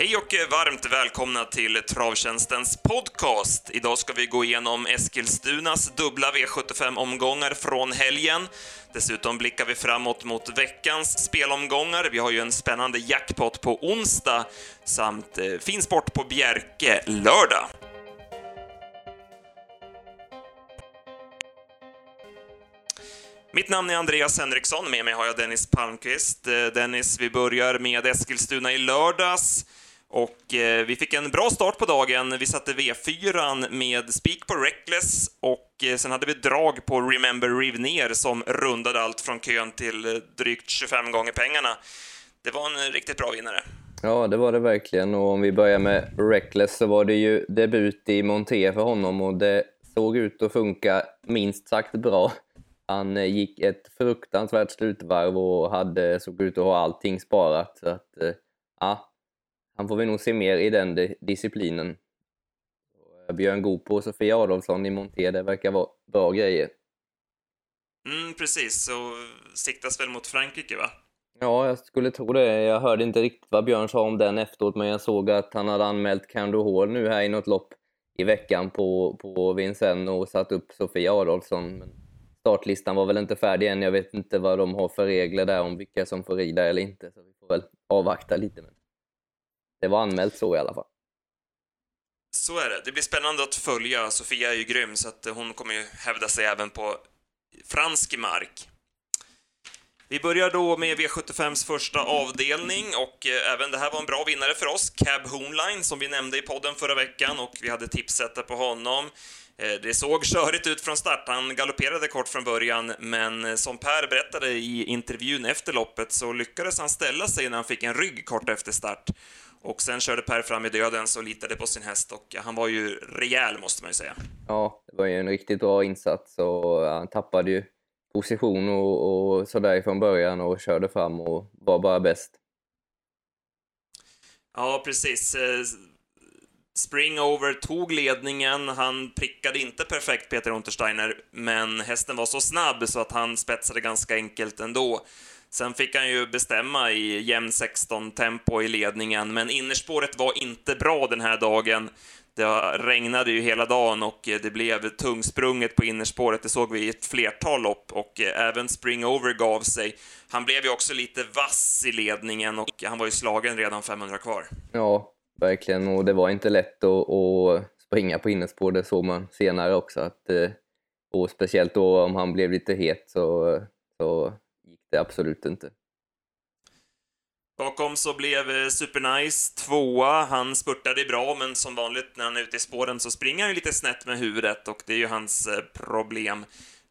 Hej och varmt välkomna till Travtjänstens podcast. Idag ska vi gå igenom Eskilstunas dubbla V75-omgångar från helgen. Dessutom blickar vi framåt mot veckans spelomgångar. Vi har ju en spännande jackpot på onsdag samt eh, fin sport på Bjerke lördag. Mitt namn är Andreas Henriksson, med mig har jag Dennis Palmqvist. Eh, Dennis, vi börjar med Eskilstuna i lördags. Och eh, vi fick en bra start på dagen. Vi satte V4 med spik på Reckless och eh, sen hade vi drag på Remember Rivner som rundade allt från kön till eh, drygt 25 gånger pengarna. Det var en eh, riktigt bra vinnare. Ja, det var det verkligen. Och om vi börjar med Reckless så var det ju debut i Monté för honom och det såg ut att funka minst sagt bra. Han eh, gick ett fruktansvärt slutvarv och hade, såg ut att ha allting sparat. Så att, eh, ja, han får vi nog se mer i den disciplinen. Eh, Björn Goop och Sofia Adolfsson i Monté, det verkar vara bra grejer. Mm, precis. Så siktas väl mot Frankrike, va? Ja, jag skulle tro det. Jag hörde inte riktigt vad Björn sa om den efteråt, men jag såg att han hade anmält Kando Hall nu här i något lopp i veckan på, på Vincennes och satt upp Sofia Adolfsson. Men startlistan var väl inte färdig än. Jag vet inte vad de har för regler där om vilka som får rida eller inte, så vi får väl avvakta lite. Men det var anmält så i alla fall. Så är det. Det blir spännande att följa. Sofia är ju grym, så att hon kommer ju hävda sig även på fransk mark. Vi börjar då med V75s första avdelning och eh, även det här var en bra vinnare för oss, Cab Hoonline, som vi nämnde i podden förra veckan och vi hade tipset på honom. Eh, det såg körigt ut från start. Han galopperade kort från början, men eh, som Per berättade i intervjun efter loppet så lyckades han ställa sig när han fick en rygg kort efter start. Och sen körde Per fram i döden och litade på sin häst och han var ju rejäl måste man ju säga. Ja, det var ju en riktigt bra insats och han tappade ju position och, och sådär från början och körde fram och var bara bäst. Ja, precis. Springover tog ledningen, han prickade inte perfekt Peter Untersteiner, men hästen var så snabb så att han spetsade ganska enkelt ändå. Sen fick han ju bestämma i jämn 16-tempo i ledningen, men innerspåret var inte bra den här dagen. Det regnade ju hela dagen och det blev tungsprunget på innerspåret. Det såg vi i ett flertal lopp och även Springover gav sig. Han blev ju också lite vass i ledningen och han var ju slagen redan 500 kvar. Ja, verkligen. Och det var inte lätt att, att springa på innerspår, det såg man senare också. Att, eh, och speciellt då om han blev lite het så, så det absolut inte. Bakom så blev eh, Supernice tvåa. Han spurtade bra, men som vanligt när han är ute i spåren så springer han lite snett med huvudet och det är ju hans eh, problem.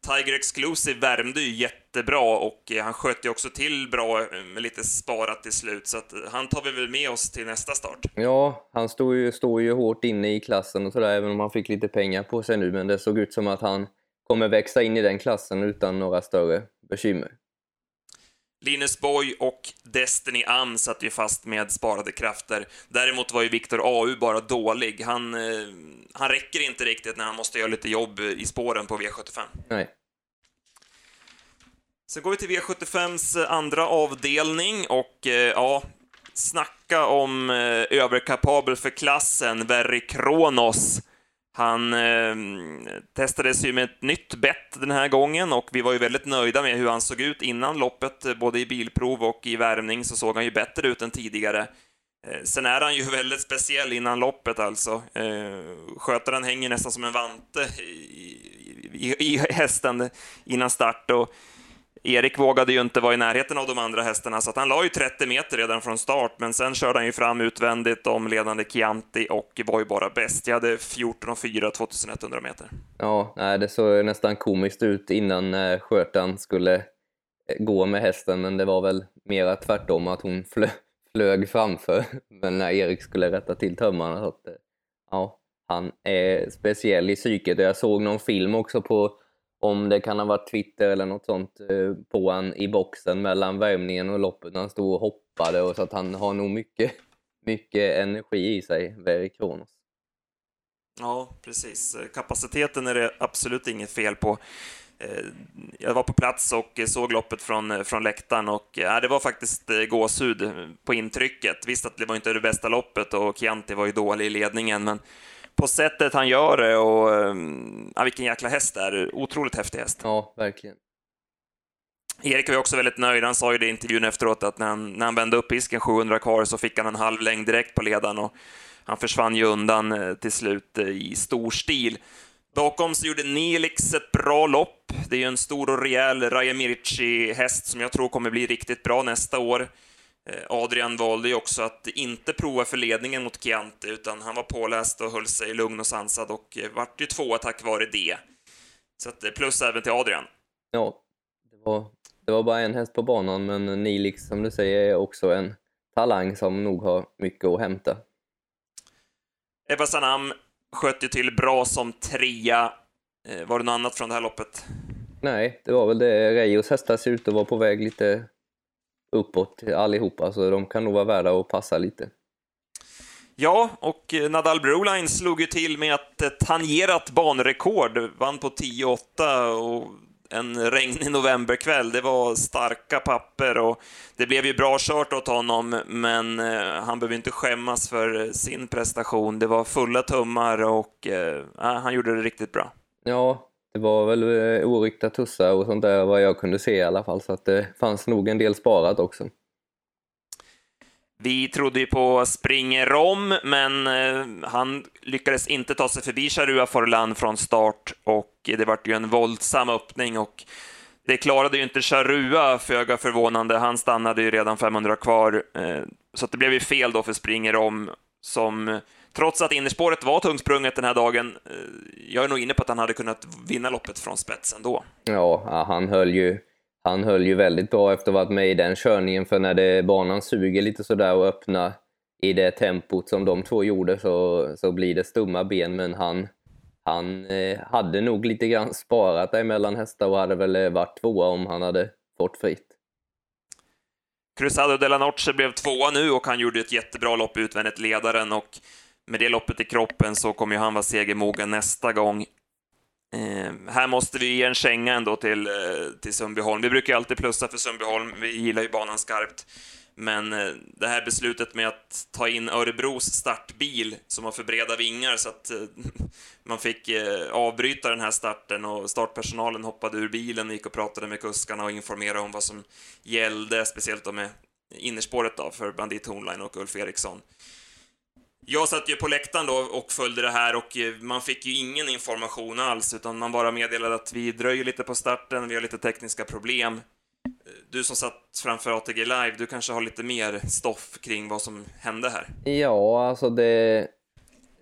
Tiger Exclusive värmde ju jättebra och han sköt ju också till bra med lite sparat till slut, så att han tar vi väl med oss till nästa start. Ja, han stod ju, stod ju hårt inne i klassen och sådär, även om han fick lite pengar på sig nu, men det såg ut som att han kommer växa in i den klassen utan några större bekymmer. Linus Boy och Destiny Am satt ju fast med sparade krafter. Däremot var ju Viktor AU bara dålig. Han, eh, han räcker inte riktigt när han måste göra lite jobb i spåren på V75. Nej. Sen går vi till V75s andra avdelning och eh, ja, snacka om eh, överkapabel för klassen, Verry Kronos. Han eh, testades ju med ett nytt bett den här gången och vi var ju väldigt nöjda med hur han såg ut innan loppet, eh, både i bilprov och i värmning så såg han ju bättre ut än tidigare. Eh, sen är han ju väldigt speciell innan loppet alltså. Eh, skötaren hänger nästan som en vante i, i, i hästen innan start och Erik vågade ju inte vara i närheten av de andra hästarna, så att han la ju 30 meter redan från start, men sen körde han ju fram utvändigt om ledande Chianti och var ju bara bäst. Jag hade 14,4 2100 meter. Ja, nej, det såg nästan komiskt ut innan eh, skörtan skulle eh, gå med hästen, men det var väl mera tvärtom, att hon flö flög framför, men när Erik skulle rätta till tömmarna. Så att, eh, ja, han är speciell i psyket. och Jag såg någon film också på om det kan ha varit Twitter eller något sånt eh, på han i boxen mellan värmningen och loppet när han stod och hoppade och så att han har nog mycket, mycket energi i sig, Veri Kronos. Ja, precis. Kapaciteten är det absolut inget fel på. Eh, jag var på plats och såg loppet från, från läktaren och ja, det var faktiskt gåshud på intrycket. Visst att det var inte det bästa loppet och Chianti var ju dålig i ledningen, men på sättet han gör det och ja, vilken jäkla häst det är. Otroligt häftig häst. Ja, verkligen. Erik var också väldigt nöjd. Han sa ju det i intervjun efteråt att när han, när han vände upp pisken 700 kvar så fick han en halv längd direkt på ledaren och han försvann ju undan till slut i stor stil. Bakom så gjorde Nelix ett bra lopp. Det är ju en stor och rejäl Rajamirci-häst som jag tror kommer bli riktigt bra nästa år. Eh, Adrian valde ju också att inte prova för ledningen mot Chianti, utan han var påläst och höll sig lugn och sansad och eh, vart ju tvåa tack vare det. Så att eh, plus även till Adrian. Ja, det var, det var bara en häst på banan, men Nilix som du säger är också en talang som nog har mycket att hämta. Ebba Sanam sköt ju till bra som trea. Var det något annat från det här loppet? Nej, det var väl det. Reyos hästar ser ut att vara på väg lite uppåt allihopa, så de kan nog vara värda att passa lite. Ja, och Nadal Broline slog ju till med ett tangerat banrekord, vann på 10-8 och en regnig novemberkväll. Det var starka papper och det blev ju bra kört åt honom, men eh, han behöver inte skämmas för sin prestation. Det var fulla tummar och eh, han gjorde det riktigt bra. Ja, det var väl eh, oryckta tussar och sånt där vad jag kunde se i alla fall, så att det fanns nog en del sparat också. Vi trodde ju på Springer om, men eh, han lyckades inte ta sig förbi Charua Forlan från start och det vart ju en våldsam öppning och det klarade ju inte Charua, föga förvånande. Han stannade ju redan 500 kvar, eh, så så det blev ju fel då för Springer om som trots att innerspåret var tungsprunget den här dagen, eh, jag är nog inne på att han hade kunnat vinna loppet från spetsen då. Ja, han höll ju han höll ju väldigt bra efter att ha varit med i den körningen, för när det, banan suger lite sådär och öppnar i det tempot som de två gjorde så, så blir det stumma ben, men han, han eh, hade nog lite grann sparat där mellan hästar och hade väl eh, varit tvåa om han hade fått fritt. Cruzado de la Noche blev tvåa nu och han gjorde ett jättebra lopp utvändigt ledaren och med det loppet i kroppen så kommer ju han vara segermogen nästa gång. Eh, här måste vi ge en känga ändå till, eh, till Sundbyholm. Vi brukar ju alltid plussa för Sundbyholm, vi gillar ju banan skarpt. Men eh, det här beslutet med att ta in Örebros startbil som har för breda vingar så att eh, man fick eh, avbryta den här starten och startpersonalen hoppade ur bilen och gick och pratade med kuskarna och informerade om vad som gällde, speciellt då med innerspåret då för Bandit Hornline och Ulf Eriksson. Jag satt ju på läktaren då och följde det här och eh, man fick ju ingen information alls, utan man bara meddelade att vi dröjer lite på starten, vi har lite tekniska problem. Eh, du som satt framför ATG Live, du kanske har lite mer stoff kring vad som hände här? Ja, alltså det,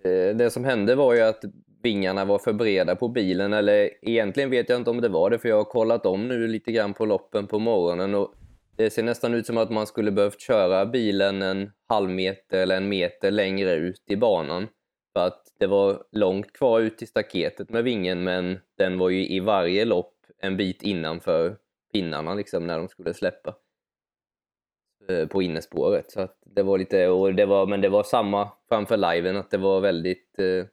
eh, det som hände var ju att vingarna var för breda på bilen, eller egentligen vet jag inte om det var det, för jag har kollat om nu lite grann på loppen på morgonen och det ser nästan ut som att man skulle behövt köra bilen en halv meter eller en meter längre ut i banan. För att det var långt kvar ut till staketet med vingen, men den var ju i varje lopp en bit innanför pinnarna liksom när de skulle släppa eh, på innerspåret. Så att det var lite, och det var, men det var samma framför liven, att det var väldigt, eh,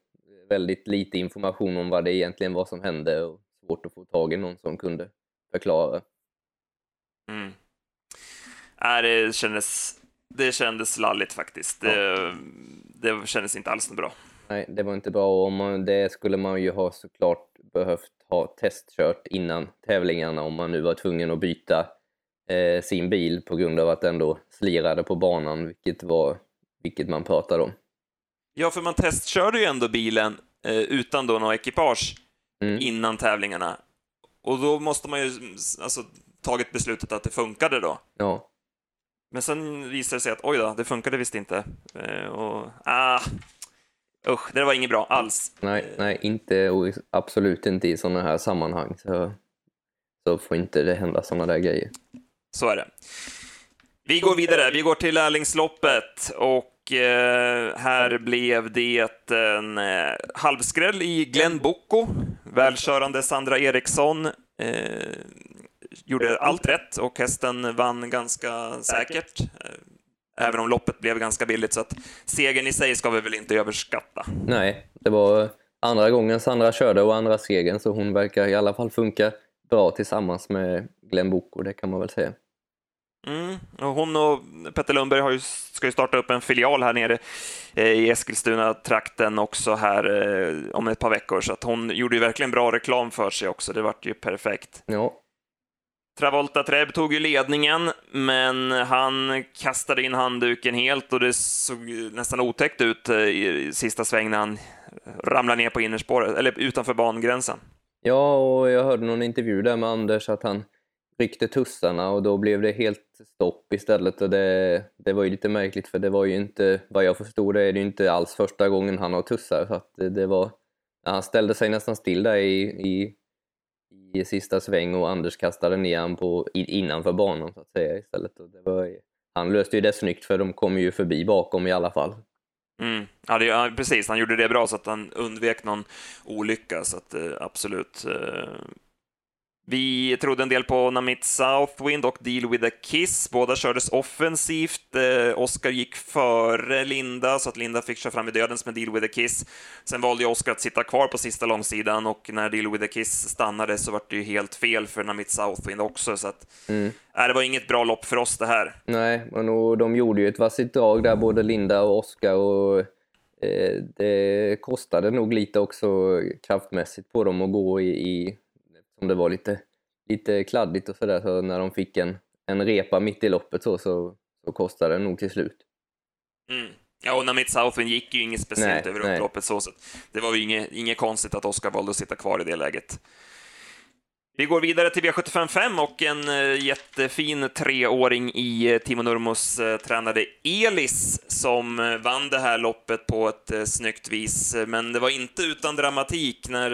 väldigt lite information om vad det egentligen var som hände och svårt att få tag i någon som kunde förklara. Mm. Nej, det kändes, det kändes lalligt faktiskt. Det, det kändes inte alls bra. Nej, det var inte bra och man, det skulle man ju ha såklart behövt ha testkört innan tävlingarna om man nu var tvungen att byta eh, sin bil på grund av att den då slirade på banan, vilket, var, vilket man pratade om. Ja, för man testkörde ju ändå bilen eh, utan då något ekipage mm. innan tävlingarna. Och då måste man ju alltså tagit beslutet att det funkade då. Ja. Men sen visade det sig att oj då, det funkade visst inte. Eh, och, ah, usch, det var inget bra alls. Nej, nej inte, och absolut inte i sådana här sammanhang. Så, så får inte det hända sådana där grejer. Så är det. Vi går vidare, vi går till lärlingsloppet och eh, här blev det en eh, halvskräll i Glenn Bocco. Välkörande Sandra Eriksson eh, gjorde allt rätt och hästen vann ganska säkert. Eh, även om loppet blev ganska billigt, så att segern i sig ska vi väl inte överskatta. Nej, det var andra gången Sandra körde och andra segern, så hon verkar i alla fall funka bra tillsammans med Glenn Boko, det kan man väl säga. Mm. Och hon och Petter Lundberg har ju, ska ju starta upp en filial här nere eh, i Eskilstuna-trakten också här eh, om ett par veckor, så att hon gjorde ju verkligen bra reklam för sig också. Det vart ju perfekt. Ja, Travolta Treb tog ju ledningen, men han kastade in handduken helt och det såg nästan otäckt ut eh, i sista sväng när han ramlade ner på innerspåret, eller utanför bangränsen. ja och jag hörde någon intervju där med Anders att han ryckte tussarna och då blev det helt stopp istället och det, det var ju lite märkligt för det var ju inte, vad jag förstod det är det ju inte alls första gången han har tussar så att det, var, han ställde sig nästan still där i, i, i sista sväng och Anders kastade ner han på, innanför banan så att säga istället. Och det var, han löste ju det snyggt för de kom ju förbi bakom i alla fall. Mm. Ja, det, ja, precis. Han gjorde det bra så att han undvek någon olycka, så att eh, absolut. Eh, Eh, vi trodde en del på Namit Southwind och Deal with a Kiss. Båda kördes offensivt. Eh, Oscar gick före Linda, så att Linda fick köra fram i dödens med Deal with a Kiss. Sen valde ju Oscar att sitta kvar på sista långsidan och när Deal with a Kiss stannade så var det ju helt fel för Namit Southwind också, så att Mm. äh, det var inget bra lopp för oss det här. Nej, och nog, de gjorde ju ett vassigt drag där, både Linda och Oskar. Och, eh, det kostade nog lite också kraftmässigt på dem att gå i, i som det var lite, lite kladdigt och sådär. Så när de fick en, en repa mitt i loppet så, så, så kostade det nog till slut. Mm. Ja, och Namit Southwind gick ju inget speciellt Nej, över upploppet så, så det var ju inget, inget konstigt att Oskar valde att sitta kvar i det läget. Vi går vidare till V755 och en eh, jättefin treåring i eh, Timo Nurmos eh, tränade Elis som vann det här loppet på ett snyggt vis. Men det var inte utan dramatik. När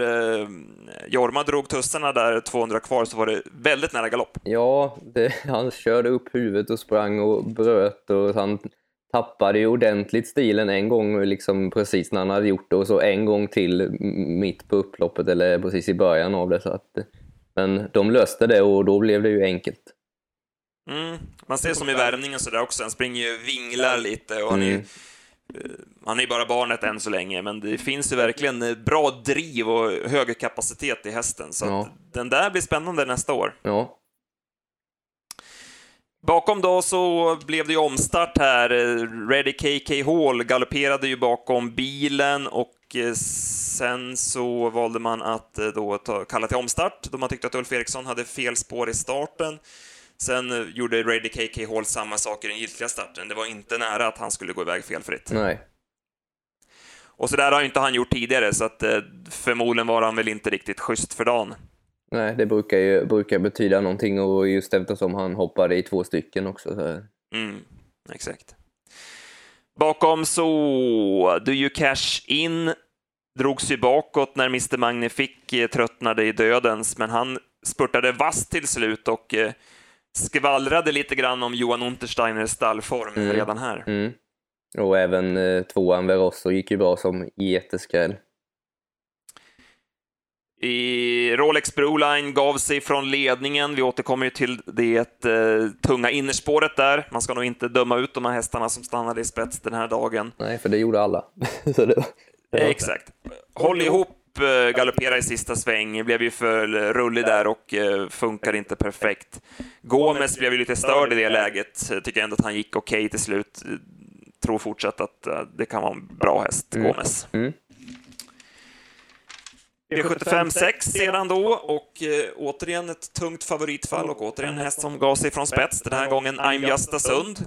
Jorma drog tussarna där 200 kvar så var det väldigt nära galopp. Ja, det, han körde upp huvudet och sprang och bröt och han tappade ju ordentligt stilen en gång liksom precis när han hade gjort det och så en gång till mitt på upploppet eller precis i början av det. Så att, men de löste det och då blev det ju enkelt. Mm. Man ser som i värmningen så där också, han springer ju vinglar lite och han är ju Mm. Eh, Han är ju bara barnet än så länge, men det finns ju verkligen bra driv och hög kapacitet i hästen, så Ja. den där blir spännande nästa år. Ja, Bakom då så blev det ju omstart här. Ready KK Hall galopperade ju bakom bilen och eh, sen så valde man att eh, då ta, kalla till omstart då man tyckte att Ulf Eriksson hade fel spår i starten. Sen eh, gjorde Ready KK Hall samma sak i den giltiga starten. Det var inte nära att han skulle gå iväg felfritt. nej. Och så där har inte han gjort tidigare, så att förmodligen var han väl inte riktigt schysst för dagen. Nej, det brukar ju brukar betyda någonting och just eftersom han hoppade i två stycken också. Så, Mm, exakt. Bakom så, Do You Cash In drogs ju bakåt när Mr Magnific eh, tröttnade i dödens, men han spurtade vasst till slut och eh, skvallrade lite grann om Johan Untersteiners stallform Mm. redan här. mm. Och även eh, tvåan Verosso gick ju bra som jätteskräll. I Rolex Broline gav sig från ledningen. Vi återkommer ju till det eh, tunga innerspåret där. Man ska nog inte döma ut de här hästarna som stannade i spets den här dagen. Nej, för det gjorde alla. det det Exakt. Håll ihop, eh, galoppera i sista sväng, blev ju för rullig där och eh, funkar inte perfekt. Gomes blev ju lite störd i det läget, tycker ändå att han gick okej till slut. Tror fortsatt att det kan vara en bra häst, Mm. Gomes. Mm. V75 6 sedan då och eh, återigen ett tungt favoritfall och återigen en häst som gav sig från spets. Den här gången I'm Gösta Sund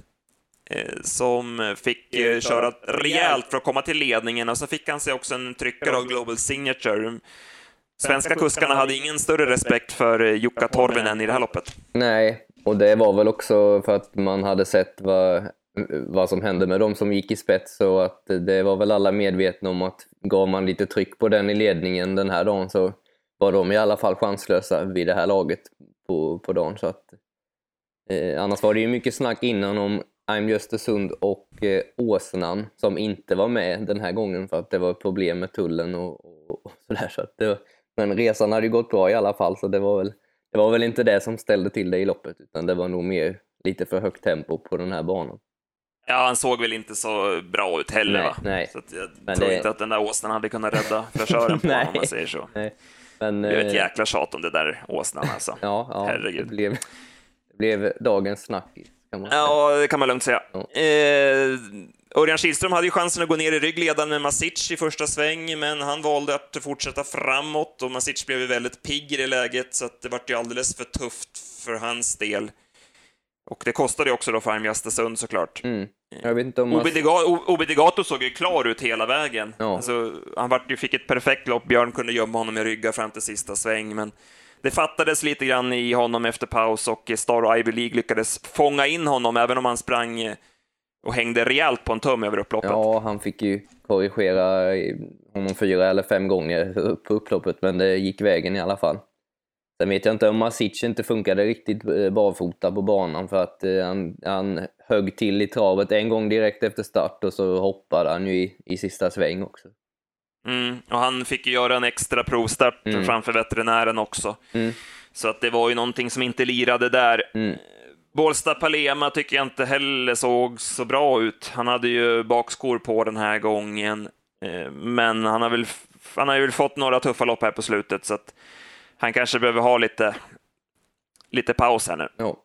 eh, som fick eh, köra rejält för att komma till ledningen och så fick han sig också en tryckare av Global Signature. Svenska kuskarna hade ingen större respekt för eh, Jukka Torvinen i det här loppet. Nej, och det var väl också för att man hade sett vad, vad som hände med de som gick i spets så att det var väl alla medvetna om att gav man lite tryck på den i ledningen den här dagen så var de i alla fall chanslösa vid det här laget på, på dagen. Så att, eh, annars var det ju mycket snack innan om I'm Östersund och eh, Åsnan som inte var med den här gången för att det var problem med tullen och, och, och sådär. Så att var, men resan hade ju gått bra i alla fall så det var väl det var väl inte det som ställde till det i loppet, utan det var nog mer lite för högt tempo på den här banan. Ja, han såg väl inte så bra ut heller Nej, va? nej. Så jag Men tror det- inte att den där åsnan hade kunnat rädda fräschören på honom, om man säger så. Nej. Men, Det blev ett eh, jäkla tjat om det där åsnan alltså. ja, ja, herregud. Det blev, det blev dagens snackis. Kan man säga. Ja, det kan man lugnt säga. Ja. Eh, Örjan Kihlström hade ju chansen att gå ner i ryggledaren med Masic i första sväng, men han valde att fortsätta framåt och Masic blev ju väldigt pigg i det läget, så det vart ju alldeles för tufft för hans del. Och det kostade ju också då för Alm Östersund såklart. Mm. Jag vet inte om man... Obediga- O- Obedigato såg ju klar ut hela vägen. Ja. Alltså, han vart ju, fick ett perfekt lopp, Björn kunde gömma honom i ryggar fram till sista sväng, men det fattades lite grann i honom efter paus och Star och Ivy League lyckades fånga in honom, även om han sprang eh, och hängde rejält på en tum över upploppet. Ja, han fick ju korrigera honom fyra eller fem gånger på upploppet, men det gick vägen i alla fall. Sen vet jag inte om Masic inte funkade riktigt eh, barfota på banan för att eh, han, han högg till i travet en gång direkt efter start och så hoppade han ju i, i sista sväng också. Mm, och han fick ju göra en extra provstart Mm. framför veterinären också. Mm. Så att det var ju någonting som inte lirade där. Mm. Bålsta Palema tycker jag inte heller såg så bra ut. Han hade ju bakskor på den här gången, eh, men han har väl, han har väl fått några tuffa lopp här på slutet, så att han kanske behöver ha lite, lite paus här nu. Ja.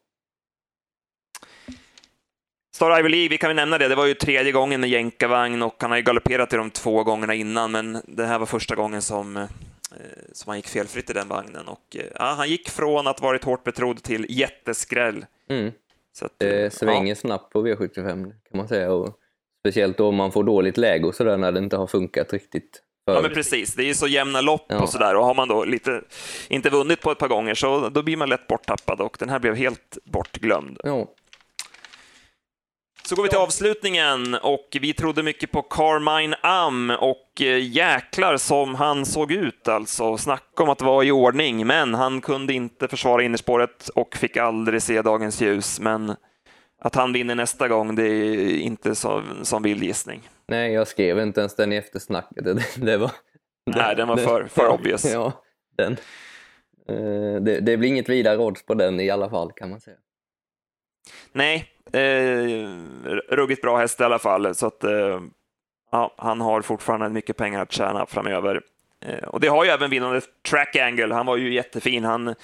Star Ivy League, vi kan väl nämna det, det var ju tredje gången med jänkarvagn och han har ju galopperat i de två gångerna innan, men det här var första gången som, eh, som han gick felfritt i den vagnen. Och, eh, ja, han gick från att varit hårt betrodd till jätteskräll. Mm. Så att, Det eh, svänger snabbt på V75 kan man säga. Och speciellt då om man får dåligt läge och sådär när det inte har funkat riktigt. Ja, förut. men precis. Det är ju så jämna lopp Ja. och sådär. Och har man då lite, inte vunnit på ett par gånger så då blir man lätt borttappad och den här blev helt bortglömd. Ja. Så går vi till avslutningen och vi trodde mycket på Carmine Am och eh, jäklar som han såg ut alltså. Snacka om att vara i ordning, men han kunde inte försvara innerspåret och fick aldrig se dagens ljus. Men att han vinner nästa gång, det är inte så, som vild gissning. Nej, jag skrev inte ens den i eftersnacket. Det, det var... Nej, den var för, för obvious. Ja, den. Eh, Det, det blir inget vidare odds på den i alla fall kan man säga. Nej, eh, ruggigt bra häst i alla fall, så att eh, ja, han har fortfarande mycket pengar att tjäna framöver. Eh, och det har ju även vinnande track angle. Han var ju jättefin. Han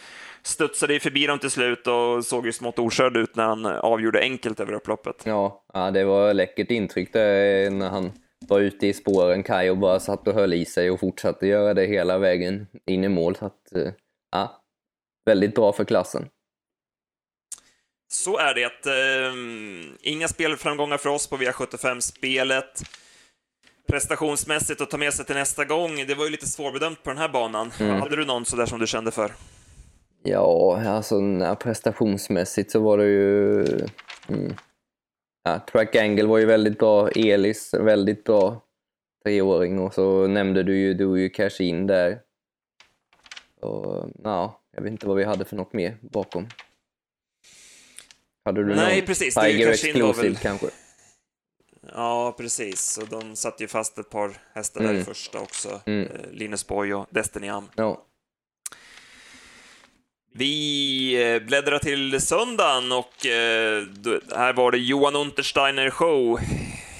studsade ju förbi dem till slut och såg ju smått okörd ut när han avgjorde enkelt över upploppet. Ja, ja, det var läckert intryck där när han var ute i spåren, Kaj, och bara satt och höll i sig och fortsatte göra det hela vägen in i mål. Så att, eh, ja, väldigt bra för klassen. Så är det. Eh, inga spelframgångar för oss på V75-spelet. Prestationsmässigt att ta med sig till nästa gång, det var ju lite svårbedömt på den här banan. Mm. Hade du någon sådär som du kände för? Ja, alltså prestationsmässigt så var det ju... Mm. Ja, Track Angle var ju väldigt bra, Elis väldigt bra treåring och så nämnde du ju, du ju Cash In där. Och, ja, jag vet inte vad vi hade för något mer bakom. Hade du Nej, någon precis, Tiger Exclusive väl- kanske? Ja, precis. Och de satte ju fast ett par hästar där Mm. i första också. Mm. Eh, Linus Boy och Destiny Am. Ja. Vi eh, bläddrar till söndagen och eh, här var det Johan Untersteiner show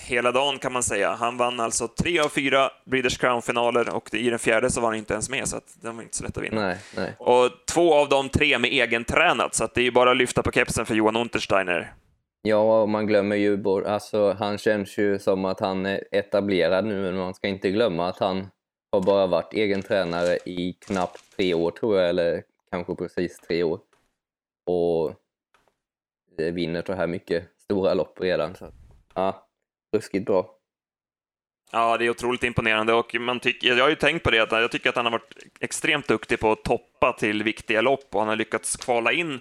hela dagen kan man säga. Han vann alltså tre av fyra Breeders Crown-finaler och i den fjärde så var han inte ens med, så att den var inte så lätt att vinna. Nej, nej. Och två av de tre med egentränat, så att det är ju bara att lyfta på kepsen för Johan Untersteiner. Ja, och man glömmer ju alltså han känns ju som att han är etablerad nu, men man ska inte glömma att han har bara varit egen tränare i knappt tre år tror jag, eller kanske precis tre år. Och vinner så här mycket stora lopp redan. Så ja, ruskigt bra. Ja, det är otroligt imponerande och man tycker, jag har ju tänkt på det, att jag tycker att han har varit extremt duktig på att toppa till viktiga lopp och han har lyckats kvala in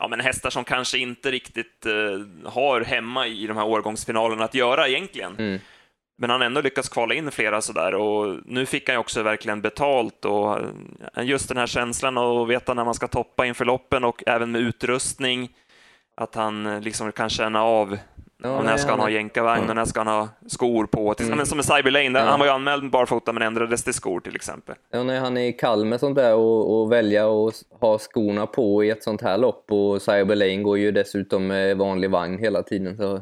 ja, men hästar som kanske inte riktigt eh, har hemma i de här årgångsfinalerna att göra egentligen. Mm. Men han har ändå lyckats kvala in flera sådär och nu fick han ju också verkligen betalt och just den här känslan att veta när man ska toppa inför loppen och även med utrustning, att han liksom kan känna av Ja, och när ska han ha jänkarvagn och när ska han ha skor på? Till, Mm. men som med Cyber Lane, där Ja. han var ju anmäld barfota men ändrades till skor till exempel. Ja, när han är kall med sånt där och, och välja s- ha skorna på i ett sånt här lopp och Cyber Lane går ju dessutom med vanlig vagn hela tiden så,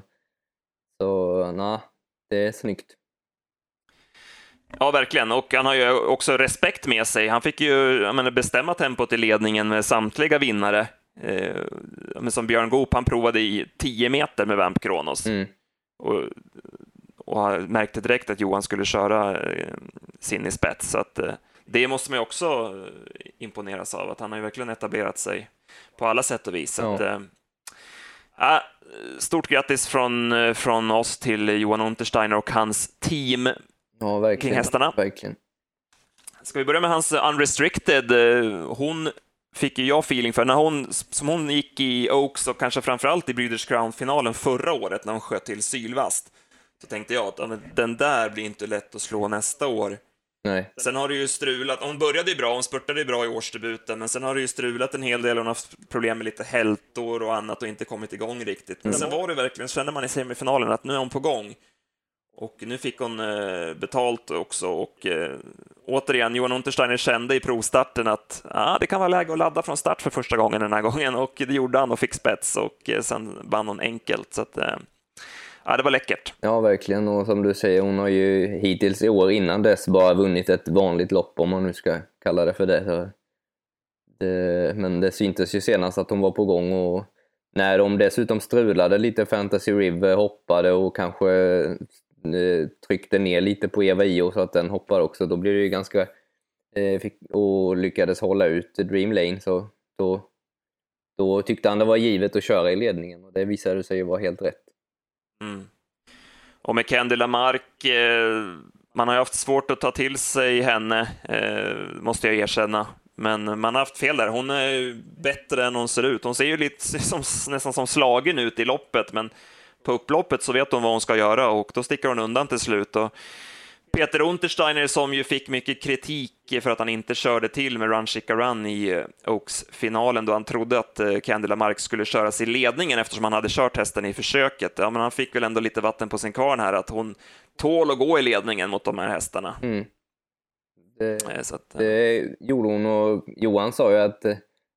så nej, det är snyggt. Ja, verkligen. Och han har ju också respekt med sig. Han fick ju menar, bestämma tempot i ledningen med samtliga vinnare. Eh, som Björn Goop, han provade i 10 meter med Vamp Kronos. Mm. Och, och märkte direkt att Johan skulle köra eh, sin i spets. Så att, eh, det måste man ju också eh, imponeras av, att han har ju verkligen etablerat sig på alla sätt och vis. Ja. Att, äh, stort grattis från, från oss till Johan Untersteiner och hans team ja, kring hästarna. Verkligen. Ska vi börja med hans Unrestricted? Hon fick ju jag feeling för, när hon, som hon gick i Oaks och kanske framförallt i Breeders Crown-finalen förra året när hon sköt till Sylvast, så tänkte jag att den där blir inte lätt att slå nästa år. Nej. Sen har det ju strulat, hon började ju bra, hon spurtade ju bra i årsdebuten, men sen har det ju strulat en hel del, hon har haft problem med lite hältor och annat och inte kommit igång riktigt. Men mm. sen var det verkligen, kände man i semifinalen att nu är hon på gång. Och nu fick hon eh, betalt också och eh, återigen, Johan Untersteiner kände i provstarten att ah, det kan vara läge att ladda från start för första gången den här gången och det gjorde han och fick spets och eh, sen vann hon enkelt. Så att, ja, det var läckert. Ja, verkligen. Och som du säger, hon har ju hittills i år innan dess bara vunnit ett vanligt lopp, om man nu ska kalla det för det. det men det syntes ju senast att hon var på gång och när de dessutom strulade lite, Fantasy River hoppade och kanske eh, tryckte ner lite på Eva Io så att den hoppar också, då blir det ju ganska... Eh, och lyckades hålla ut Dream Lane, så då, då tyckte han det var givet att köra i ledningen och det visade sig ju vara helt rätt. Mm. Och med Candy Lamarck, eh, man har ju haft svårt att ta till sig henne, eh, måste jag erkänna. Men man har haft fel där. Hon är bättre än hon ser ut. Hon ser ju lite som, nästan som slagen ut i loppet, men på upploppet så vet hon vad hon ska göra och då sticker hon undan till slut. Och Peter Untersteiner som ju fick mycket kritik för att han inte körde till med Run Chica Run i eh, Oaks-finalen då han trodde att eh, Candy Lamarck skulle köras i ledningen eftersom han hade kört hästen i försöket. Ja, men han fick väl ändå lite vatten på sin kvarn här att hon tål att gå i ledningen mot de här hästarna. Mm. Det, eh, att, det gjorde hon och Johan sa ju att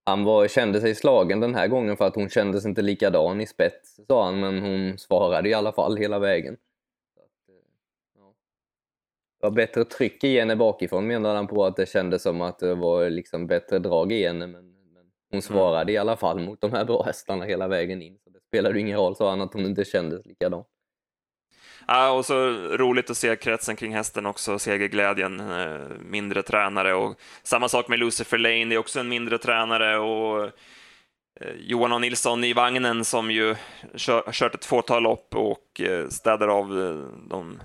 han var, kände sig slagen den här gången för att hon kändes inte likadan i spets, sa han, men hon svarade i alla fall hela vägen. Det var bättre tryck i henne bakifrån menade han på att det kändes som att det var liksom bättre drag i henne. Men, men hon svarade mm. i alla fall mot de här bra hästarna hela vägen in. Så det spelade ingen roll, sa han, att hon inte kändes likadan. Ja, och så roligt att se kretsen kring hästen också, segerglädjen, eh, mindre tränare och samma sak med Lucifer Lane, det är också en mindre tränare och eh, Johan och Nilsson i vagnen som ju kör, kört ett fåtal lopp och eh, städar av de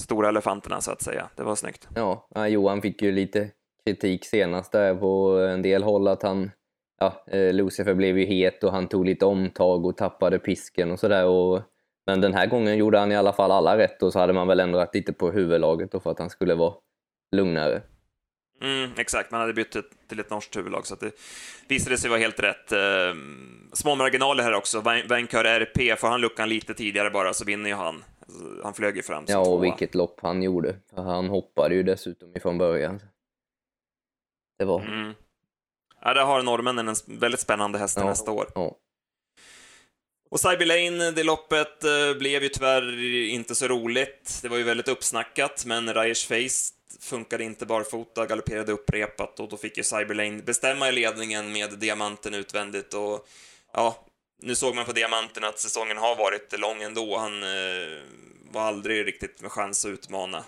stora elefanterna så att säga. Det var snyggt. Ja, Johan fick ju lite kritik senast där på en del håll att han, ja, eh, Lucifer blev ju het och han tog lite omtag och tappade pisken och sådär. Men den här gången gjorde han i alla fall alla rätt och så hade man väl ändrat lite på huvudlaget då för att han skulle vara lugnare. Mm, exakt, man hade bytt till ett norskt huvudlag så att det visade sig vara helt rätt. Eh, små marginaler här också. Vankör RP, får han luckan lite tidigare bara så vinner ju han. Han flög ju fram som Ja, och tvåa. vilket lopp han gjorde. Han hoppade ju dessutom ifrån början. Det var... Mm. Ja, där har norrmännen en väldigt spännande häst ja, nästa år. Ja. Och Cyber Lane, det loppet eh, blev ju tyvärr inte så roligt. Det var ju väldigt uppsnackat, men Ryers Face funkade inte barfota, galopperade upprepat och då fick ju Cyber Lane bestämma i ledningen med diamanten utvändigt och ja, nu såg man på diamanten att säsongen har varit lång ändå. Han eh, var aldrig riktigt med chans att utmana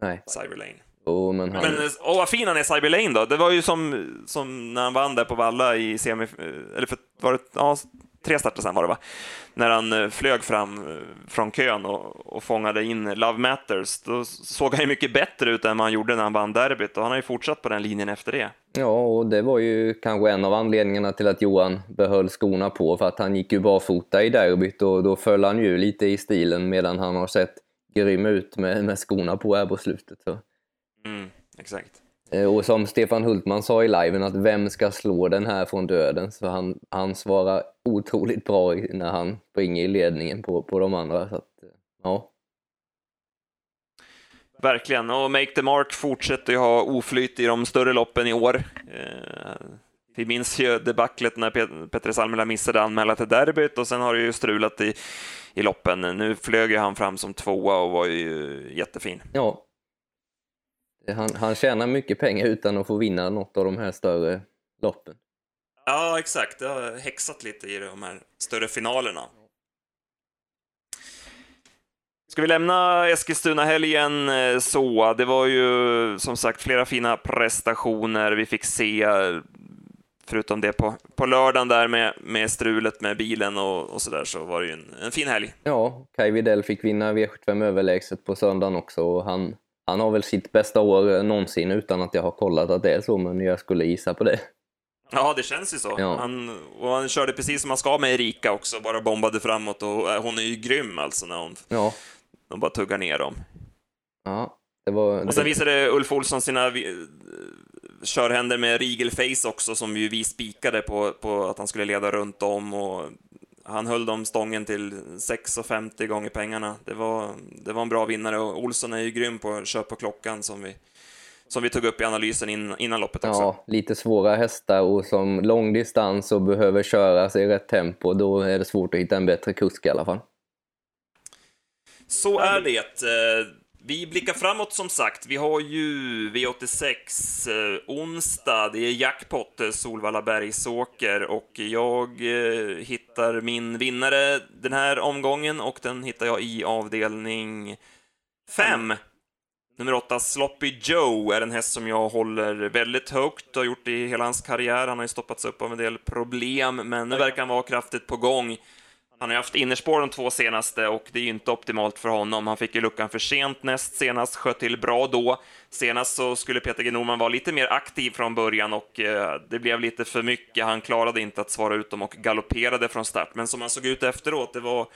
Nej. Cyberlane. Oh, men han... men oh, vad fin han är, Cyberlane då. Det var ju som, som när han vann där på Valla i semi... Eller för, var det, ja, tre starter sen var det va? När han eh, flög fram eh, från kön och, och fångade in Love Matters, då såg han ju mycket bättre ut än vad han gjorde när han vann derbyt och han har ju fortsatt på den linjen efter det. Ja, och det var ju kanske en av anledningarna till att Johan behöll skorna på, för att han gick ju barfota i derbyt och då föll han ju lite i stilen medan han har sett grym ut med, med skorna på här på slutet. Så. Mm, exakt. Eh, och som Stefan Hultman sa i liven, att vem ska slå den här från döden? Så han, han svarar otroligt bra när han springer i ledningen på, på de andra. Så att, eh, ja. Verkligen, och Make the Mark fortsätter ju ha oflyt i de större loppen i år. Eh, vi minns ju debaclet när Petter Salmela missade anmäla till derbyt och sen har det ju strulat i, i loppen. Nu flög ju han fram som tvåa och var ju jättefin. Ja, Han, han tjänar mycket pengar utan att få vinna något av de här större loppen. Ja, exakt. Det har häxat lite i de här större finalerna. Ska vi lämna Eskilstuna-helgen eh, så? Det var ju som sagt flera fina prestationer vi fick se, förutom det på, på lördagen där med, med strulet med bilen och, och så där, så var det ju en, en fin helg. Ja, Kai Widell fick vinna V75 överlägset på söndagen också och han, han har väl sitt bästa år någonsin utan att jag har kollat att det är så, men jag skulle gissa på det. Ja, det känns ju så. Ja. Han, och han körde precis som han ska med Erika också, bara bombade framåt och eh, hon är ju grym alltså när hon Ja, de bara tuggar ner dem. ja det var... Och sen visade Ulf Olsson sina körhänder med Rigelface också, som ju vi spikade på, på att han skulle leda runt om och han höll dem stången till 6,50 gånger pengarna. Det var, det var en bra vinnare och Olsson är ju grym på att köra på klockan som vi, som vi tog upp i analysen in, innan loppet också. Ja, lite svåra hästar och som långdistans och behöver köra sig i rätt tempo, då är det svårt att hitta en bättre kusk i alla fall. Så är det. Vi blickar framåt som sagt. Vi har ju V86 eh, onsdag. Det är jackpot, eh, Solvalla Bergsåker och jag eh, hittar min vinnare den här omgången och den hittar jag i avdelning 5. Nummer 8, Sloppy Joe, är en häst som jag håller väldigt högt och har gjort det i hela hans karriär. Han har ju stoppats upp av en del problem, men nu verkar han vara kraftigt på gång. Han har ju haft innerspår de två senaste och det är ju inte optimalt för honom. Han fick ju luckan för sent näst senast, sköt till bra då. Senast så skulle Peter G. Norman vara lite mer aktiv från början och eh, det blev lite för mycket. Han klarade inte att svara ut dem och galopperade från start. Men som han såg ut efteråt, det var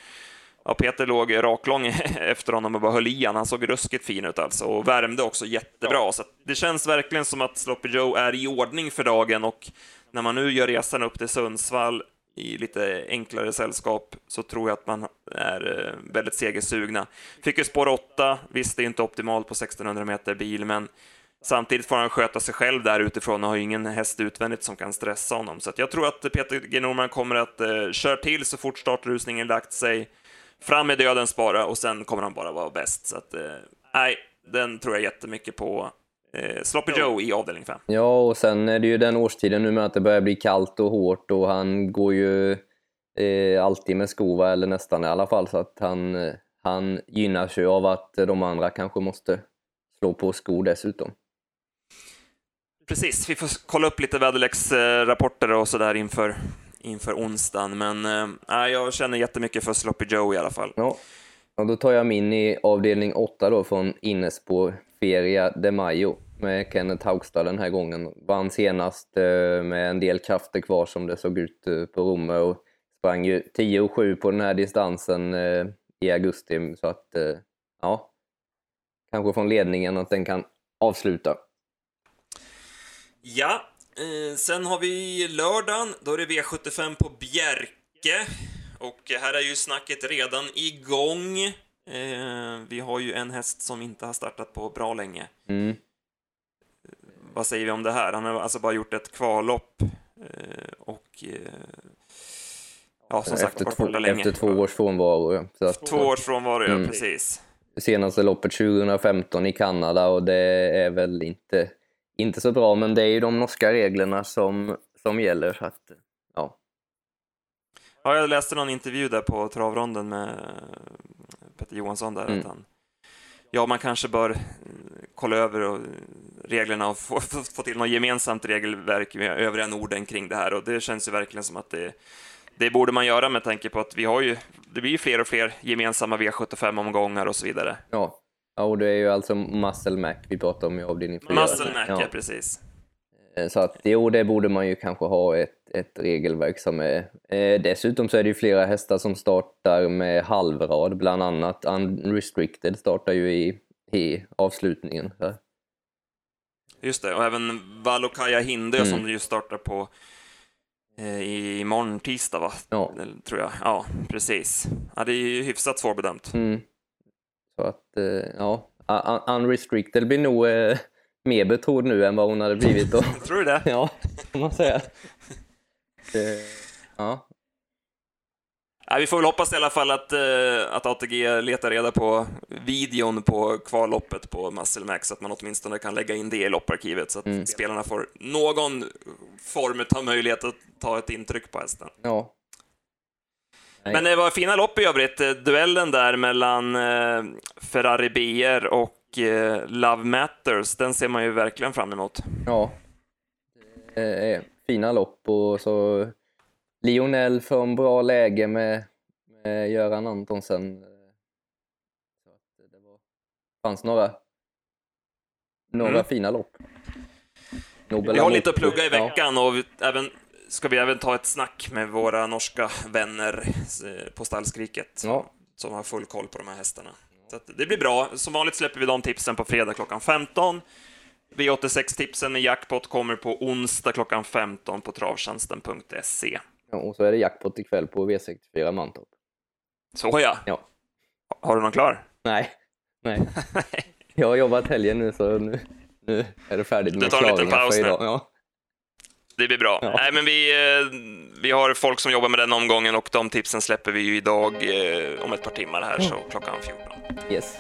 Ja, Peter låg raklång efter honom och bara höll i han. Han såg ruskigt fin ut alltså och värmde också jättebra. Så det känns verkligen som att Sloppy Joe är i ordning för dagen och när man nu gör resan upp till Sundsvall i lite enklare sällskap så tror jag att man är eh, väldigt segersugna. Fick ju spår 8, visst det är inte optimalt på 1600 meter bil, men samtidigt får han sköta sig själv där utifrån och har ju ingen häst utvändigt som kan stressa honom. Så att jag tror att Peter G. Norman kommer att eh, köra till så fort startrusningen lagt sig, fram med dödens bara och sen kommer han bara vara bäst. Så att, eh, nej, den tror jag jättemycket på. Eh, Sloppy Joe i avdelning 5. Ja, och sen är det ju den årstiden nu med att det börjar bli kallt och hårt och han går ju eh, alltid med skor, va, eller nästan i alla fall, så att han, eh, han gynnas ju av att de andra kanske måste slå på skor dessutom. Precis, vi får kolla upp lite väderleksrapporter och sådär inför, inför onsdagen, men eh, jag känner jättemycket för Sloppy Joe i alla fall. Ja. Och då tar jag min i avdelning 8 då från Innespo Feria de Mayo med Kenneth Haugstad den här gången. Vann senast eh, med en del krafter kvar som det såg ut eh, på Romme och sprang ju 10 och 7 på den här distansen eh, i augusti så att ja, kanske från ledningen att den kan avsluta. Ja, sen har vi lördagen, då är det V75 på Bjerke. Och här är ju snacket redan igång. Eh, vi har ju en häst som inte har startat på bra länge. Mm. Vad säger vi om det här? Han har alltså bara gjort ett kvallopp eh, och eh, ja, som sagt, Efter, två, länge. efter två års frånvaro. ja. Så att, Två års frånvaro, ja, Mm. precis. senaste loppet 2015 i Kanada och det är väl inte, inte så bra, men det är ju de norska reglerna som, som gäller. Så att, ja. Ja, jag läste någon intervju där på travronden med Peter Johansson där, Mm. att han, ja, man kanske bör eh, kolla över och, reglerna och få, få, få till något gemensamt regelverk med övriga Norden kring det här och det känns ju verkligen som att det, det borde man göra med tanke på att vi har ju, det blir ju fler och fler gemensamma V75-omgångar och så vidare. Ja. ja, och det är ju alltså Muscle Mac vi pratar om i avdelning 4. Muscle Mac, ja. Ja. precis. Eh, Så att jo, det borde man ju kanske ha ett, ett regelverk som är... Eh, dessutom så är det ju flera hästar som startar med halvrad, bland annat Unrestricted startar ju i, i avslutningen. Så. Just det, och även Valokaja Hinde Mm. som ju startar på eh, i imorgon tisdag, va? Ja. Tror jag. Ja, precis. Ja, det är ju hyfsat svårbedömt. Mm. Så att, eh, ja, Un- Unrestricted blir nog eh, mer betrodd nu än vad hon hade blivit då. Tror du det? ja, kan man säga. Det, ja. vi får väl hoppas i alla fall att, eh, att ATG letar reda på videon på kvalloppet på Muscle Max, så att man åtminstone kan lägga in det i lopparkivet, så att Mm. spelarna får någon form av möjlighet att ta ett intryck på hästen. Ja. Men det var fina lopp i övrigt. Eh, Duellen där mellan eh, Ferrari BR och eh, Love Matters, den ser man ju verkligen fram emot. Ja. Är fina lopp och så Lionel från bra läge med, med Göran Antonsen. Så att det var, fanns några, några Mm. fina lopp. Nobel Vi har lite att plugga i Ja. veckan och vi, även, ska vi även ta ett snack med våra norska vänner eh, på Stallskriket Ja. som har full koll på de här hästarna. Så det blir bra. Som vanligt släpper vi de tipsen på fredag klockan 15. V86-tipsen med jackpot kommer på onsdag klockan 15 på travtjänsten.se. Ja, och så är det jackpot ikväll på V64 Mantorp. Så ja. Ja. Har du någon klar? Nej, nej. Jag har jobbat helgen nu så nu, nu är det färdigt med klaringar paus för nu. idag. Ja. Det blir bra. Ja. Nej, men vi, eh, vi har folk som jobbar med den omgången och de tipsen släpper vi ju idag eh, om ett par timmar här, så klockan 14. Yes.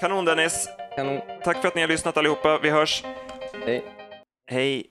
Kanon Dennis! Kanon. Tack för att ni har lyssnat allihopa. Vi hörs. Hej. Hej!